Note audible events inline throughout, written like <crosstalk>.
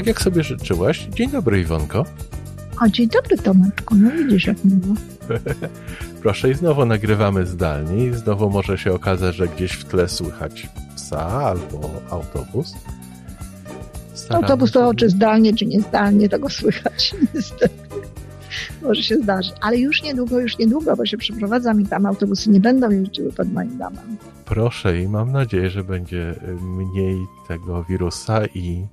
tak jak sobie życzyłaś. Dzień dobry, Iwonko. O, dzień dobry, Tomeczku. No widzisz, jak miło. <laughs> Proszę, i znowu nagrywamy zdalnie i znowu może się okazać, że gdzieś w tle słychać psa albo autobus. Staramy autobus to czy zdalnie, czy niezdalnie, tego słychać <laughs> niestety. Może się zdarzyć. Ale już niedługo, już niedługo, bo się przeprowadzam i tam autobusy nie będą jeździły pod moim domem. Proszę i mam nadzieję, że będzie mniej tego wirusa i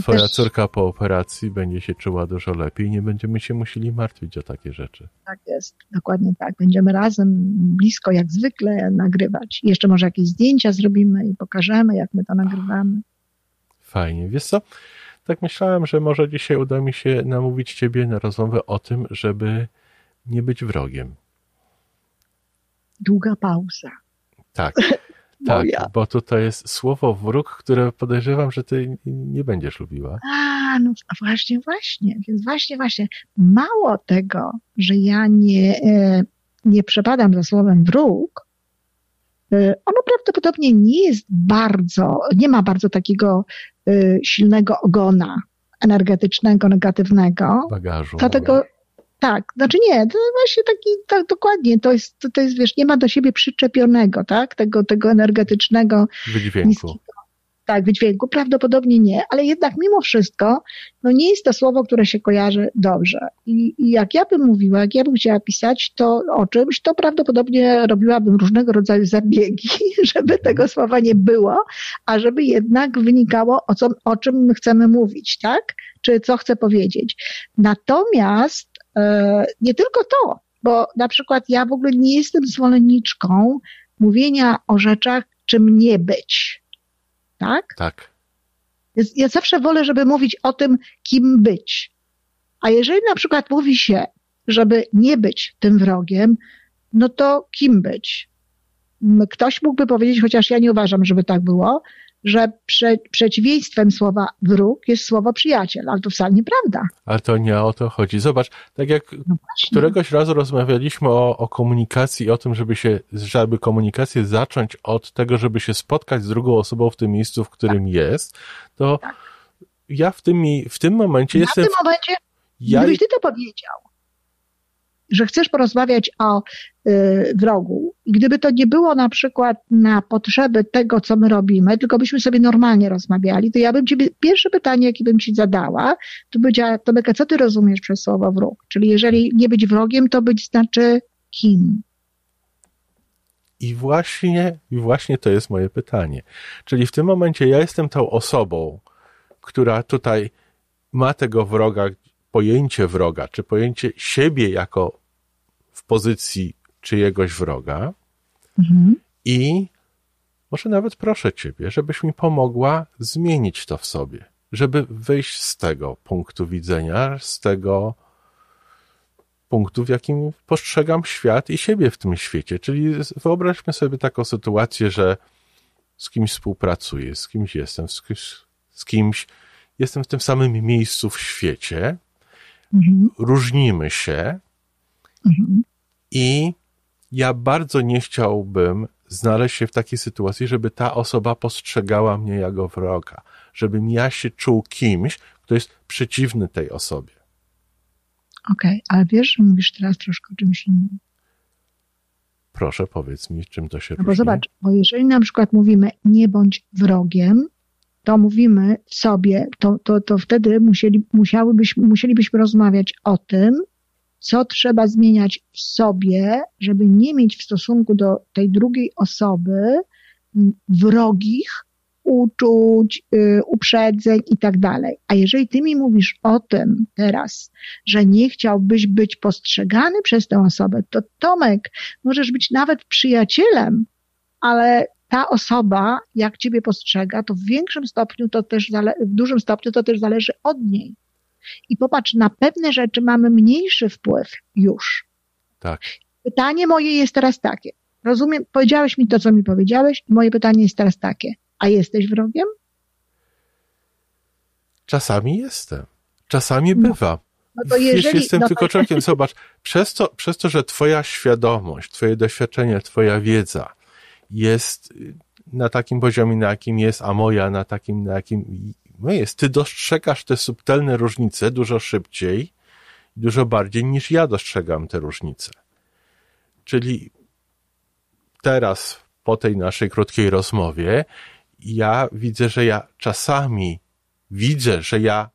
twoja też... córka po operacji będzie się czuła dużo lepiej i nie będziemy się musieli martwić o takie rzeczy. Tak jest, dokładnie tak. Będziemy razem blisko jak zwykle nagrywać. Jeszcze może jakieś zdjęcia zrobimy i pokażemy, jak my to nagrywamy. Fajnie. Wiesz co? Tak myślałem, że może dzisiaj uda mi się namówić ciebie na rozmowę o tym, żeby nie być wrogiem. Długa pauza. Tak. <laughs> Tak, bo tutaj jest słowo wróg, które podejrzewam, że ty nie będziesz lubiła. A, no właśnie, właśnie. Więc właśnie, właśnie. Mało tego, że ja nie, e, nie przepadam za słowem wróg, e, ono prawdopodobnie nie jest bardzo, nie ma bardzo takiego e, silnego ogona energetycznego, negatywnego. Bagażu. Dlatego, tak, znaczy nie, to właśnie taki, tak, dokładnie, to jest, to, to jest, wiesz, nie ma do siebie przyczepionego, tak, tego, tego energetycznego. Wydźwięku. Niskiego, tak, wydźwięku, prawdopodobnie nie, ale jednak mimo wszystko, no nie jest to słowo, które się kojarzy dobrze. I, I jak ja bym mówiła, jak ja bym chciała pisać to o czymś, to prawdopodobnie robiłabym różnego rodzaju zabiegi, <laughs> żeby tego słowa nie było, a żeby jednak wynikało o, co, o czym my chcemy mówić, tak? Czy co chcę powiedzieć. Natomiast nie tylko to, bo na przykład ja w ogóle nie jestem zwolenniczką mówienia o rzeczach, czym nie być. Tak? Tak. Ja zawsze wolę, żeby mówić o tym, kim być. A jeżeli na przykład mówi się, żeby nie być tym wrogiem, no to kim być? Ktoś mógłby powiedzieć, chociaż ja nie uważam, żeby tak było, że prze, przeciwieństwem słowa wróg jest słowo przyjaciel, ale to wcale nieprawda. Ale to nie o to chodzi. Zobacz, tak jak no któregoś razu rozmawialiśmy o, o komunikacji, o tym, żeby się, żeby komunikację zacząć od tego, żeby się spotkać z drugą osobą w tym miejscu, w którym tak. jest, to tak. ja w tym, w tym momencie Na jestem... W tym momencie, ja... gdybyś ty to powiedział, że chcesz porozmawiać o y, wrogu. I gdyby to nie było na przykład na potrzeby tego, co my robimy, tylko byśmy sobie normalnie rozmawiali, to ja bym ciebie, pierwsze pytanie, jakie bym ci zadała, to powiedziała, Tomeka, co ty rozumiesz przez słowo wróg? Czyli jeżeli nie być wrogiem, to być znaczy kim? I właśnie, I właśnie to jest moje pytanie. Czyli w tym momencie ja jestem tą osobą, która tutaj ma tego wroga, pojęcie wroga, czy pojęcie siebie jako w pozycji czyjegoś wroga mhm. i może nawet proszę Ciebie, żebyś mi pomogła zmienić to w sobie, żeby wyjść z tego punktu widzenia, z tego punktu, w jakim postrzegam świat i siebie w tym świecie. Czyli wyobraźmy sobie taką sytuację, że z kimś współpracuję, z kimś jestem, z kimś, z kimś jestem w tym samym miejscu w świecie, mhm. różnimy się, mhm. I ja bardzo nie chciałbym znaleźć się w takiej sytuacji, żeby ta osoba postrzegała mnie jako wroga, żebym ja się czuł kimś, kto jest przeciwny tej osobie. Okej, okay, ale wiesz, że mówisz teraz troszkę o czymś innym. Proszę, powiedz mi, czym to się no Bo zobacz, bo jeżeli na przykład mówimy nie bądź wrogiem, to mówimy sobie, to, to, to wtedy musieli, musiałybyśmy, musielibyśmy rozmawiać o tym, co trzeba zmieniać w sobie, żeby nie mieć w stosunku do tej drugiej osoby wrogich uczuć, yy, uprzedzeń i tak dalej. A jeżeli ty mi mówisz o tym teraz, że nie chciałbyś być postrzegany przez tę osobę, to Tomek, możesz być nawet przyjacielem, ale ta osoba, jak ciebie postrzega, to w większym stopniu to też, w dużym stopniu to też zależy od niej. I popatrz, na pewne rzeczy mamy mniejszy wpływ już. Tak. Pytanie moje jest teraz takie. Rozumiem, powiedziałeś mi to, co mi powiedziałeś, moje pytanie jest teraz takie. A jesteś wrogiem? Czasami jestem. Czasami no. bywa. No to jeżeli, Wiesz, jestem no tylko to... człowiekiem. Zobacz, przez to, przez to, że twoja świadomość, twoje doświadczenie, twoja wiedza jest na takim poziomie, na jakim jest, a moja na takim, na jakim No jest, ty dostrzegasz te subtelne różnice dużo szybciej, dużo bardziej niż ja dostrzegam te różnice. Czyli teraz, po tej naszej krótkiej rozmowie, ja widzę, że ja czasami widzę, że ja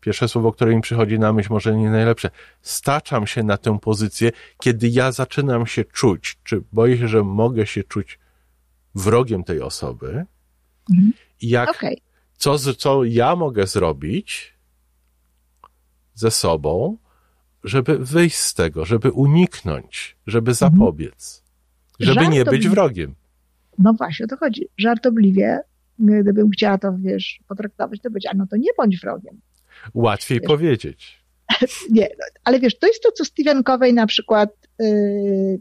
pierwsze słowo, które mi przychodzi na myśl, może nie najlepsze, staczam się na tę pozycję, kiedy ja zaczynam się czuć, czy boję się, że mogę się czuć wrogiem tej osoby mhm. i jak, okay. Co, co ja mogę zrobić ze sobą, żeby wyjść z tego, żeby uniknąć, żeby mhm. zapobiec, żeby nie być wrogiem. No właśnie, o to chodzi. Żartobliwie, gdybym chciała to, wiesz, potraktować, to być, a no to nie bądź wrogiem. Łatwiej wiesz, powiedzieć. <laughs> Nie, no, ale wiesz, to jest to, co Stephen Covey na przykład yy,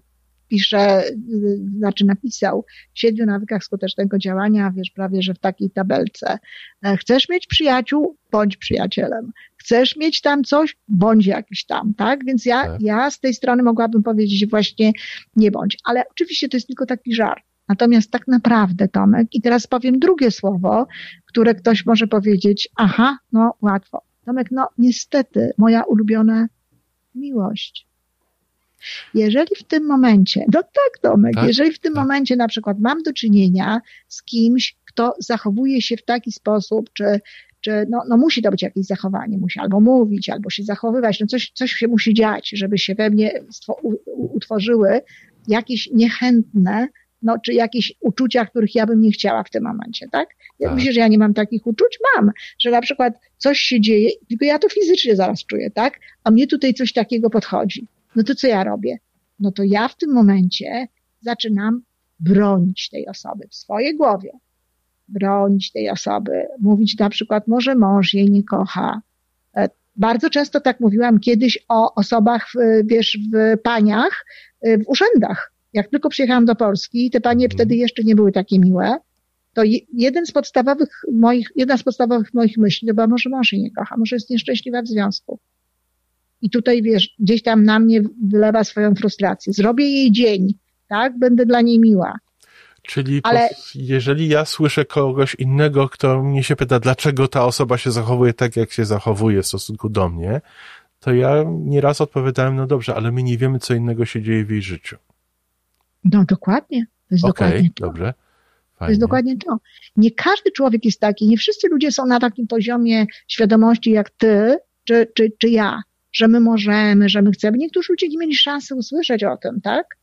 pisze, yy, znaczy napisał w siedmiu nawykach skutecznego działania, wiesz, prawie, że w takiej tabelce. E, chcesz mieć przyjaciół? Bądź przyjacielem. Chcesz mieć tam coś? Bądź jakiś tam, tak? Więc ja, tak. ja z tej strony mogłabym powiedzieć właśnie nie bądź. Ale oczywiście to jest tylko taki żart. Natomiast tak naprawdę, Tomek, i teraz powiem drugie słowo, które ktoś może powiedzieć, aha, no łatwo. Tomek, no niestety, moja ulubiona miłość. Jeżeli w tym momencie, no tak Tomek, tak? jeżeli w tym tak. momencie na przykład mam do czynienia z kimś, kto zachowuje się w taki sposób, czy, czy no, no musi to być jakieś zachowanie, musi albo mówić, albo się zachowywać, no coś, coś się musi dziać, żeby się we mnie utworzyły jakieś niechętne no, czy jakieś uczucia, których ja bym nie chciała w tym momencie, tak? Ja tak. myślę, że ja nie mam takich uczuć? Mam, że na przykład coś się dzieje, tylko ja to fizycznie zaraz czuję, tak? A mnie tutaj coś takiego podchodzi. No to co ja robię? No to ja w tym momencie zaczynam bronić tej osoby w swojej głowie. Bronić tej osoby, mówić na przykład, może mąż jej nie kocha. E, bardzo często tak mówiłam kiedyś o osobach, wiesz, w paniach, e, w urzędach jak tylko przyjechałam do Polski, te panie mhm. wtedy jeszcze nie były takie miłe, to jeden z podstawowych moich, jedna z podstawowych moich myśli to była, może mąż jej nie kocha, może jest nieszczęśliwa w związku. I tutaj, wiesz, gdzieś tam na mnie wylewa swoją frustrację. Zrobię jej dzień, tak? Będę dla niej miła. Czyli Ale... jeżeli ja słyszę kogoś innego, kto mnie się pyta, dlaczego ta osoba się zachowuje tak, jak się zachowuje w stosunku do mnie, to ja nieraz odpowiadałem, no dobrze, ale my nie wiemy, co innego się dzieje w jej życiu. No dokładnie. To jest okay, dokładnie to. Dobrze. Fajnie. To jest dokładnie to. Nie każdy człowiek jest taki, nie wszyscy ludzie są na takim poziomie świadomości jak ty czy, czy, czy ja, że my możemy, że my chcemy. Niektórzy ludzie nie mieli szansy usłyszeć o tym, tak?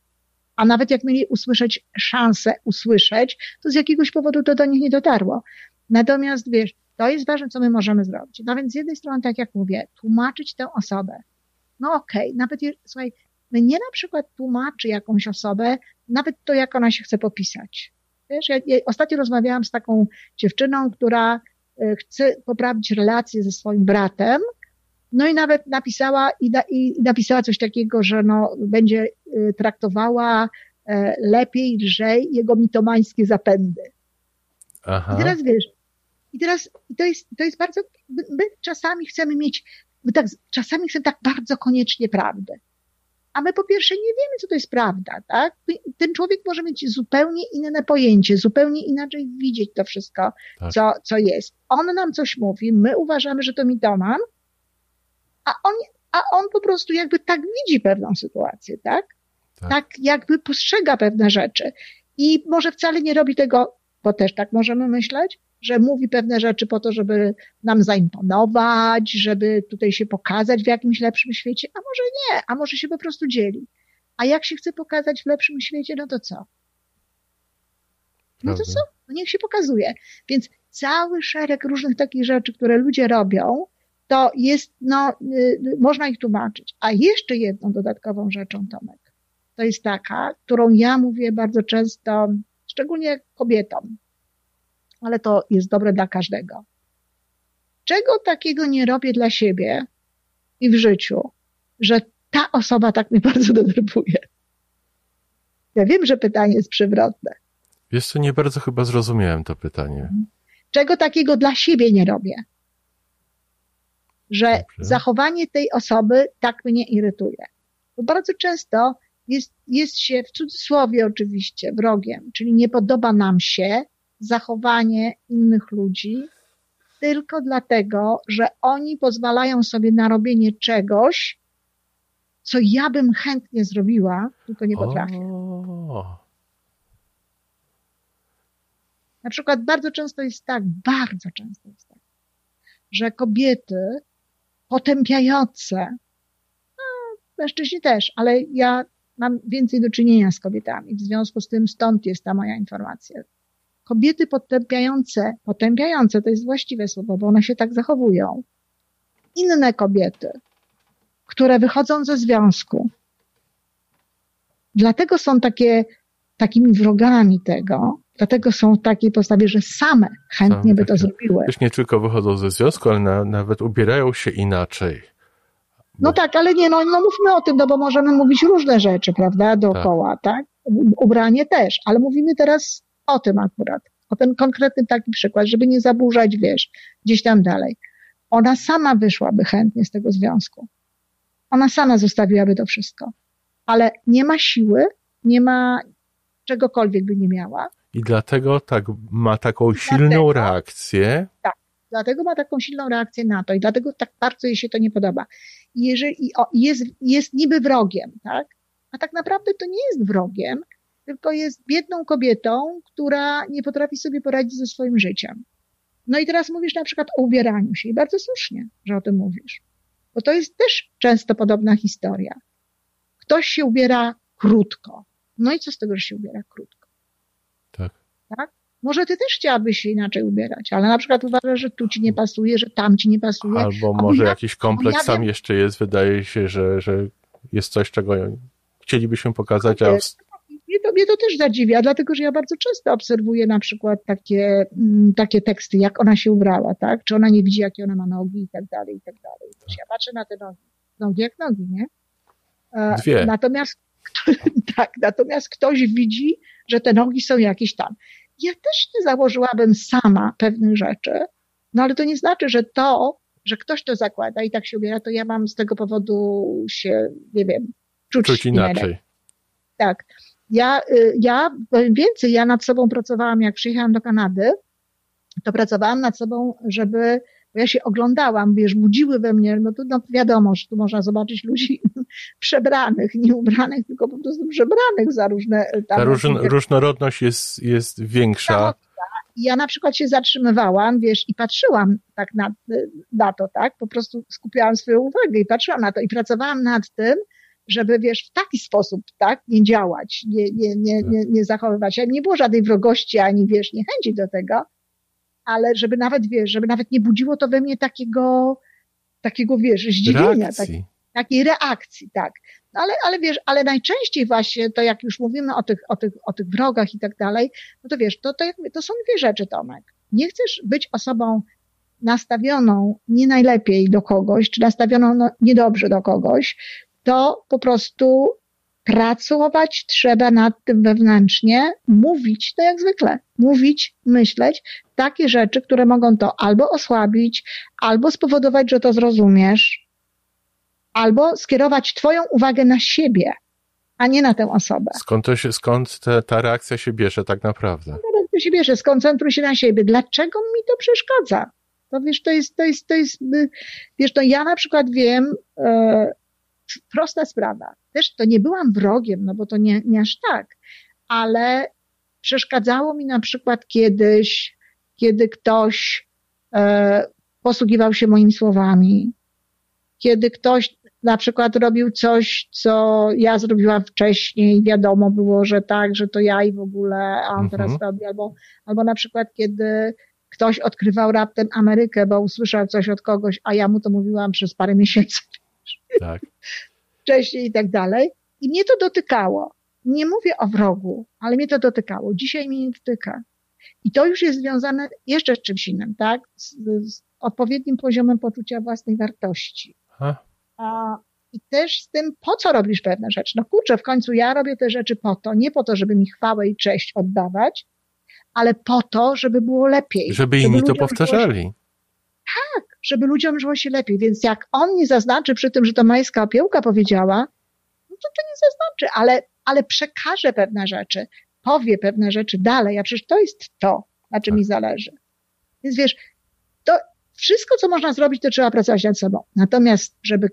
A nawet jak mieli usłyszeć szansę usłyszeć, to z jakiegoś powodu to do nich nie dotarło. Natomiast wiesz, to jest ważne, co my możemy zrobić. No więc z jednej strony, tak jak mówię, tłumaczyć tę osobę. No okej, okay, nawet, słuchaj, mnie na przykład tłumaczy jakąś osobę, nawet to, jak ona się chce popisać. Wiesz, ja, ja ostatnio rozmawiałam z taką dziewczyną, która e, chce poprawić relacje ze swoim bratem, no i nawet napisała i, da, i napisała coś takiego, że no, będzie e, traktowała e, lepiej, lżej jego mitomańskie zapędy. Aha. I teraz wiesz, i teraz to jest, to jest bardzo, my, czasami chcemy mieć, my tak, czasami chcemy tak bardzo koniecznie prawdę a my po pierwsze nie wiemy, co to jest prawda, tak? Ten człowiek może mieć zupełnie inne pojęcie, zupełnie inaczej widzieć to wszystko, tak. co, co jest. On nam coś mówi, my uważamy, że to mitoman, a on, a on po prostu jakby tak widzi pewną sytuację, tak? tak? Tak jakby postrzega pewne rzeczy. I może wcale nie robi tego, bo też tak możemy myśleć, że mówi pewne rzeczy po to, żeby nam zaimponować, żeby tutaj się pokazać w jakimś lepszym świecie, a może nie, a może się po prostu dzieli. A jak się chce pokazać w lepszym świecie, no to co? No to co? No niech się pokazuje. Więc cały szereg różnych takich rzeczy, które ludzie robią, to jest, no, y, można ich tłumaczyć. A jeszcze jedną dodatkową rzeczą, Tomek, to jest taka, którą ja mówię bardzo często, szczególnie kobietom, ale to jest dobre dla każdego. Czego takiego nie robię dla siebie i w życiu, że ta osoba tak mnie <laughs> bardzo denerwuje? Ja wiem, że pytanie jest przewrotne. Wiesz co, nie bardzo chyba zrozumiałem to pytanie. Czego takiego dla siebie nie robię? Że Dobrze. zachowanie tej osoby tak mnie irytuje. Bo bardzo często jest, jest się, w cudzysłowie oczywiście, wrogiem, czyli nie podoba nam się zachowanie innych ludzi, tylko dlatego, że oni pozwalają sobie na robienie czegoś, co ja bym chętnie zrobiła, tylko nie potrafię. O, Na przykład bardzo często jest tak, bardzo często jest tak, że kobiety potępiające, no, mężczyźni też, ale ja mam więcej do czynienia z kobietami, w związku z tym stąd jest ta moja informacja. Kobiety potępiające, potępiające to jest właściwe słowo, bo one się tak zachowują. Inne kobiety, które wychodzą ze związku, dlatego są takie, takimi wrogami tego, dlatego są w takiej postawie, że same chętnie by to zrobiły. Wiesz, nie tylko wychodzą ze związku, ale na, nawet ubierają się inaczej. No tak, ale nie, no, no mówmy o tym, no bo możemy mówić różne rzeczy, prawda, dookoła, tak? U- Ubranie też, ale mówimy teraz o tym akurat, o ten konkretny taki przykład, żeby nie zaburzać, wiesz, gdzieś tam dalej. Ona sama wyszłaby chętnie z tego związku. Ona sama zostawiłaby to wszystko. Ale nie ma siły, nie ma czegokolwiek by nie miała, I dlatego tak ma taką dlatego- silną reakcję. Dlatego ma taką silną reakcję na to i dlatego tak bardzo jej się to nie podoba. I Jeżeli o, jest, jest niby wrogiem, tak? A tak naprawdę to nie jest wrogiem, tylko jest biedną kobietą, która nie potrafi sobie poradzić ze swoim życiem. No i teraz mówisz na przykład o ubieraniu się i bardzo słusznie, że o tym mówisz. Bo to jest też często podobna historia. Ktoś się ubiera krótko. No i co z tego, że się ubiera krótko? Tak. Może ty też chciałabyś się inaczej ubierać, ale na przykład uważasz, że tu ci nie pasuje, że tam ci nie pasuje. Albo może ja- jakiś kompleks ja wiem- jeszcze jest. Wydaje się, że, że jest coś, czego chcielibyśmy pokazać, a w- Mnie to, mnie to też zadziwia, dlatego że ja bardzo często obserwuję na przykład takie, mm, takie teksty, jak ona się ubrała, tak? Czy ona nie widzi, jakie ona ma nogi i tak dalej, i tak dalej. Wiesz, Ja patrzę na te nogi. Nogi jak nogi, nie? E, Dwie. Natomiast, <laughs> tak, natomiast ktoś widzi, że te nogi są jakieś tam. Ja też nie założyłabym sama pewnych rzeczy, no ale to nie znaczy, że to, że ktoś to zakłada i tak się ubiera, to ja mam z tego powodu się, nie wiem, czuć, czuć inaczej. Tak. Ja, y, ja powiem więcej, ja nad sobą pracowałam, jak przyjechałam do Kanady, to pracowałam nad sobą, żeby, ja się oglądałam, wiesz, budziły we mnie, no to no wiadomo, że tu można zobaczyć ludzi <laughs> przebranych, nie ubranych, tylko po prostu przebranych za różne y, tam. Ta różn, różnorodność jest, jest większa. I ja na przykład się zatrzymywałam, wiesz, i patrzyłam tak na, na to, tak? Po prostu skupiałam swoją uwagę i patrzyłam na to i pracowałam nad tym, żeby, wiesz, w taki sposób, tak, nie działać, nie, nie, nie, nie, nie zachowywać. Nie było żadnej wrogości, ani, wiesz, niechęci do tego, ale żeby nawet, wiesz, żeby nawet nie budziło to we mnie takiego, takiego, wiesz, zdziwienia, tak, takiej reakcji, tak. No ale, ale wiesz, ale najczęściej właśnie to jak już mówimy o tych, o tych, o tych wrogach i tak dalej, no to wiesz, to, to, jakby, to są dwie rzeczy, Tomek. Nie chcesz być osobą nastawioną nie najlepiej do kogoś, czy nastawioną no, niedobrze do kogoś, to po prostu pracować trzeba nad tym wewnętrznie, mówić, to jak zwykle, mówić, myśleć takie rzeczy, które mogą to albo osłabić, albo spowodować, że to zrozumiesz, albo skierować Twoją uwagę na siebie, a nie na tę osobę. Skąd, to się, skąd te, ta reakcja się bierze tak naprawdę? Teraz to się bierze, skoncentruj się na siebie. Dlaczego mi to przeszkadza? To wiesz, to jest, to jest, to jest, y, wiesz, to ja na przykład wiem, e, prosta sprawa. Też to nie byłam wrogiem, no bo to nie, nie aż tak, ale przeszkadzało mi na przykład kiedyś, kiedy ktoś e, posługiwał się moimi słowami, kiedy ktoś na przykład robił coś, co ja zrobiłam wcześniej, wiadomo było, że tak, że to ja i w ogóle, a on Mhm. teraz robi, albo, albo na przykład kiedy ktoś odkrywał raptem Amerykę, bo usłyszał coś od kogoś, a ja mu to mówiłam przez parę miesięcy Tak. <laughs> wcześniej i tak dalej. I mnie to dotykało. Nie mówię o wrogu, ale mnie to dotykało. Dzisiaj mnie nie dotyka. I to już jest związane jeszcze z czymś innym, tak? Z, z odpowiednim poziomem poczucia własnej wartości. A, A, I też z tym, po co robisz pewne rzeczy. No kurczę, w końcu ja robię te rzeczy po to, nie po to, żeby mi chwałę i cześć oddawać, ale po to, żeby było lepiej. żeby inni to powtarzali. Żeby ludziom żyło się lepiej. Więc jak on nie zaznaczy przy tym, że to Majska Opiełka powiedziała, no to to nie zaznaczy, ale, ale przekaże pewne rzeczy, powie pewne rzeczy dalej, a przecież to jest to, na czym Tak. mi zależy. Więc wiesz, to wszystko, co można zrobić, to trzeba pracować nad sobą. Natomiast, żeby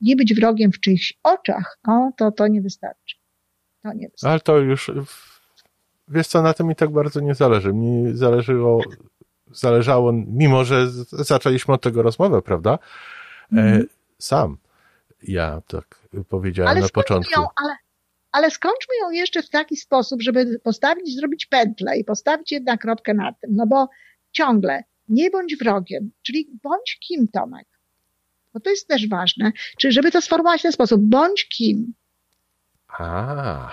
nie być wrogiem w czyichś oczach, o, to to nie wystarczy. To nie wystarczy. Ale to już, wiesz co, na tym mi tak bardzo nie zależy. Mi zależało, zależało mimo że zaczęliśmy od tego rozmowę, prawda? Mm. E, sam ja tak powiedziałem ale na początku. Ją, ale, ale skończmy ją jeszcze w taki sposób, żeby postawić, zrobić pętlę i postawić jednak kropkę na tym, no bo ciągle nie bądź wrogiem, czyli bądź kim, Tomek. Bo to jest też ważne. Czyli żeby to sformułować w ten sposób, bądź kim. A.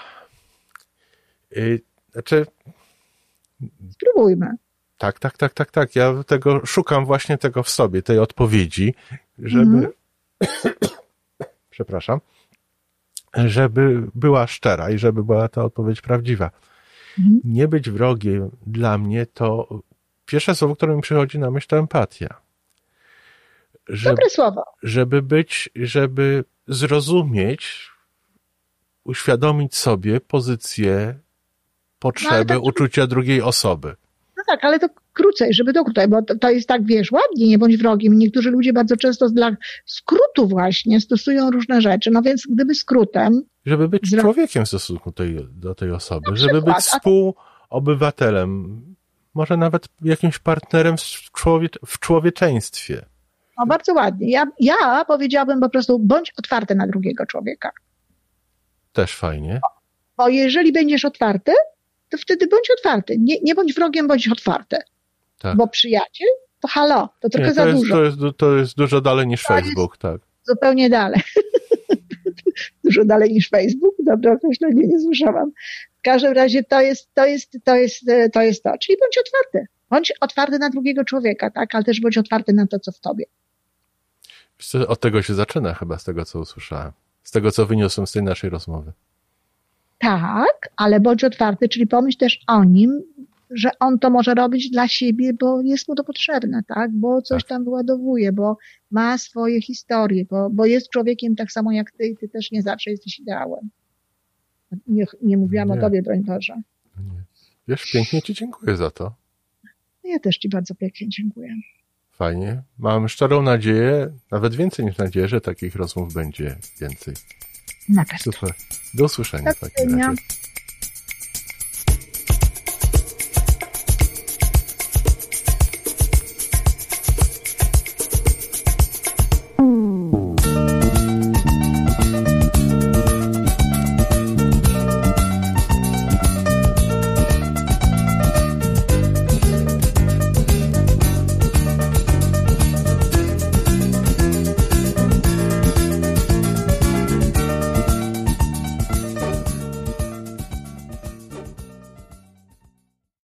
Yy, znaczy. Spróbujmy. Tak, tak, tak, tak, tak. Ja tego szukam właśnie tego w sobie, tej odpowiedzi, żeby. Mm. <coughs> Przepraszam. Żeby była szczera i żeby była ta odpowiedź prawdziwa. Mm. Nie być wrogiem dla mnie to pierwsze słowo, które mi przychodzi na myśl, to empatia. Żeby, Dobre słowo. Żeby być, żeby zrozumieć, uświadomić sobie pozycję, potrzeby, no, tak, uczucia drugiej osoby. No tak, ale to krócej, żeby to krócej, bo to, to, jest tak, wiesz, ładnie, nie bądź wrogiem. Niektórzy ludzie bardzo często dla skrótu właśnie stosują różne rzeczy. No więc gdyby skrótem... Żeby być człowiekiem w stosunku tej, do tej osoby, żeby być współobywatelem, może nawet jakimś partnerem w, człowie, w człowieczeństwie. No bardzo ładnie. Ja, ja powiedziałabym po prostu bądź otwarty na drugiego człowieka. Też fajnie. Bo jeżeli będziesz otwarty, to wtedy bądź otwarty. Nie, nie bądź wrogiem, bądź otwarty. Tak. Bo przyjaciel, to halo, to trochę nie, to za jest, dużo. To jest, to jest dużo dalej niż to Facebook, tak. Zupełnie dalej. <laughs> dużo dalej niż Facebook. Dobre określenie, nie słyszałam. W każdym razie to jest, to jest, to jest, to jest to. Czyli bądź otwarty. Bądź otwarty na drugiego człowieka, tak? Ale też bądź otwarty na to, co w tobie. Od tego się zaczyna chyba, z tego, co usłyszałem. Z tego, co wyniosłem z tej naszej rozmowy. Tak, ale bądź otwarty, czyli pomyśl też o nim, że on to może robić dla siebie, bo jest mu to potrzebne, tak? Bo coś tak. tam wyładowuje, bo ma swoje historie, bo, bo jest człowiekiem tak samo jak ty i ty też nie zawsze jesteś ideałem. Nie, nie mówiłam nie. o tobie, broń Boże. Nie. Wiesz, pięknie ci dziękuję za to. Ja też ci bardzo pięknie dziękuję. Fajnie. Mam szczerą nadzieję, nawet więcej niż nadzieję, że takich rozmów będzie więcej. Na pewno. Super. Do usłyszenia razie.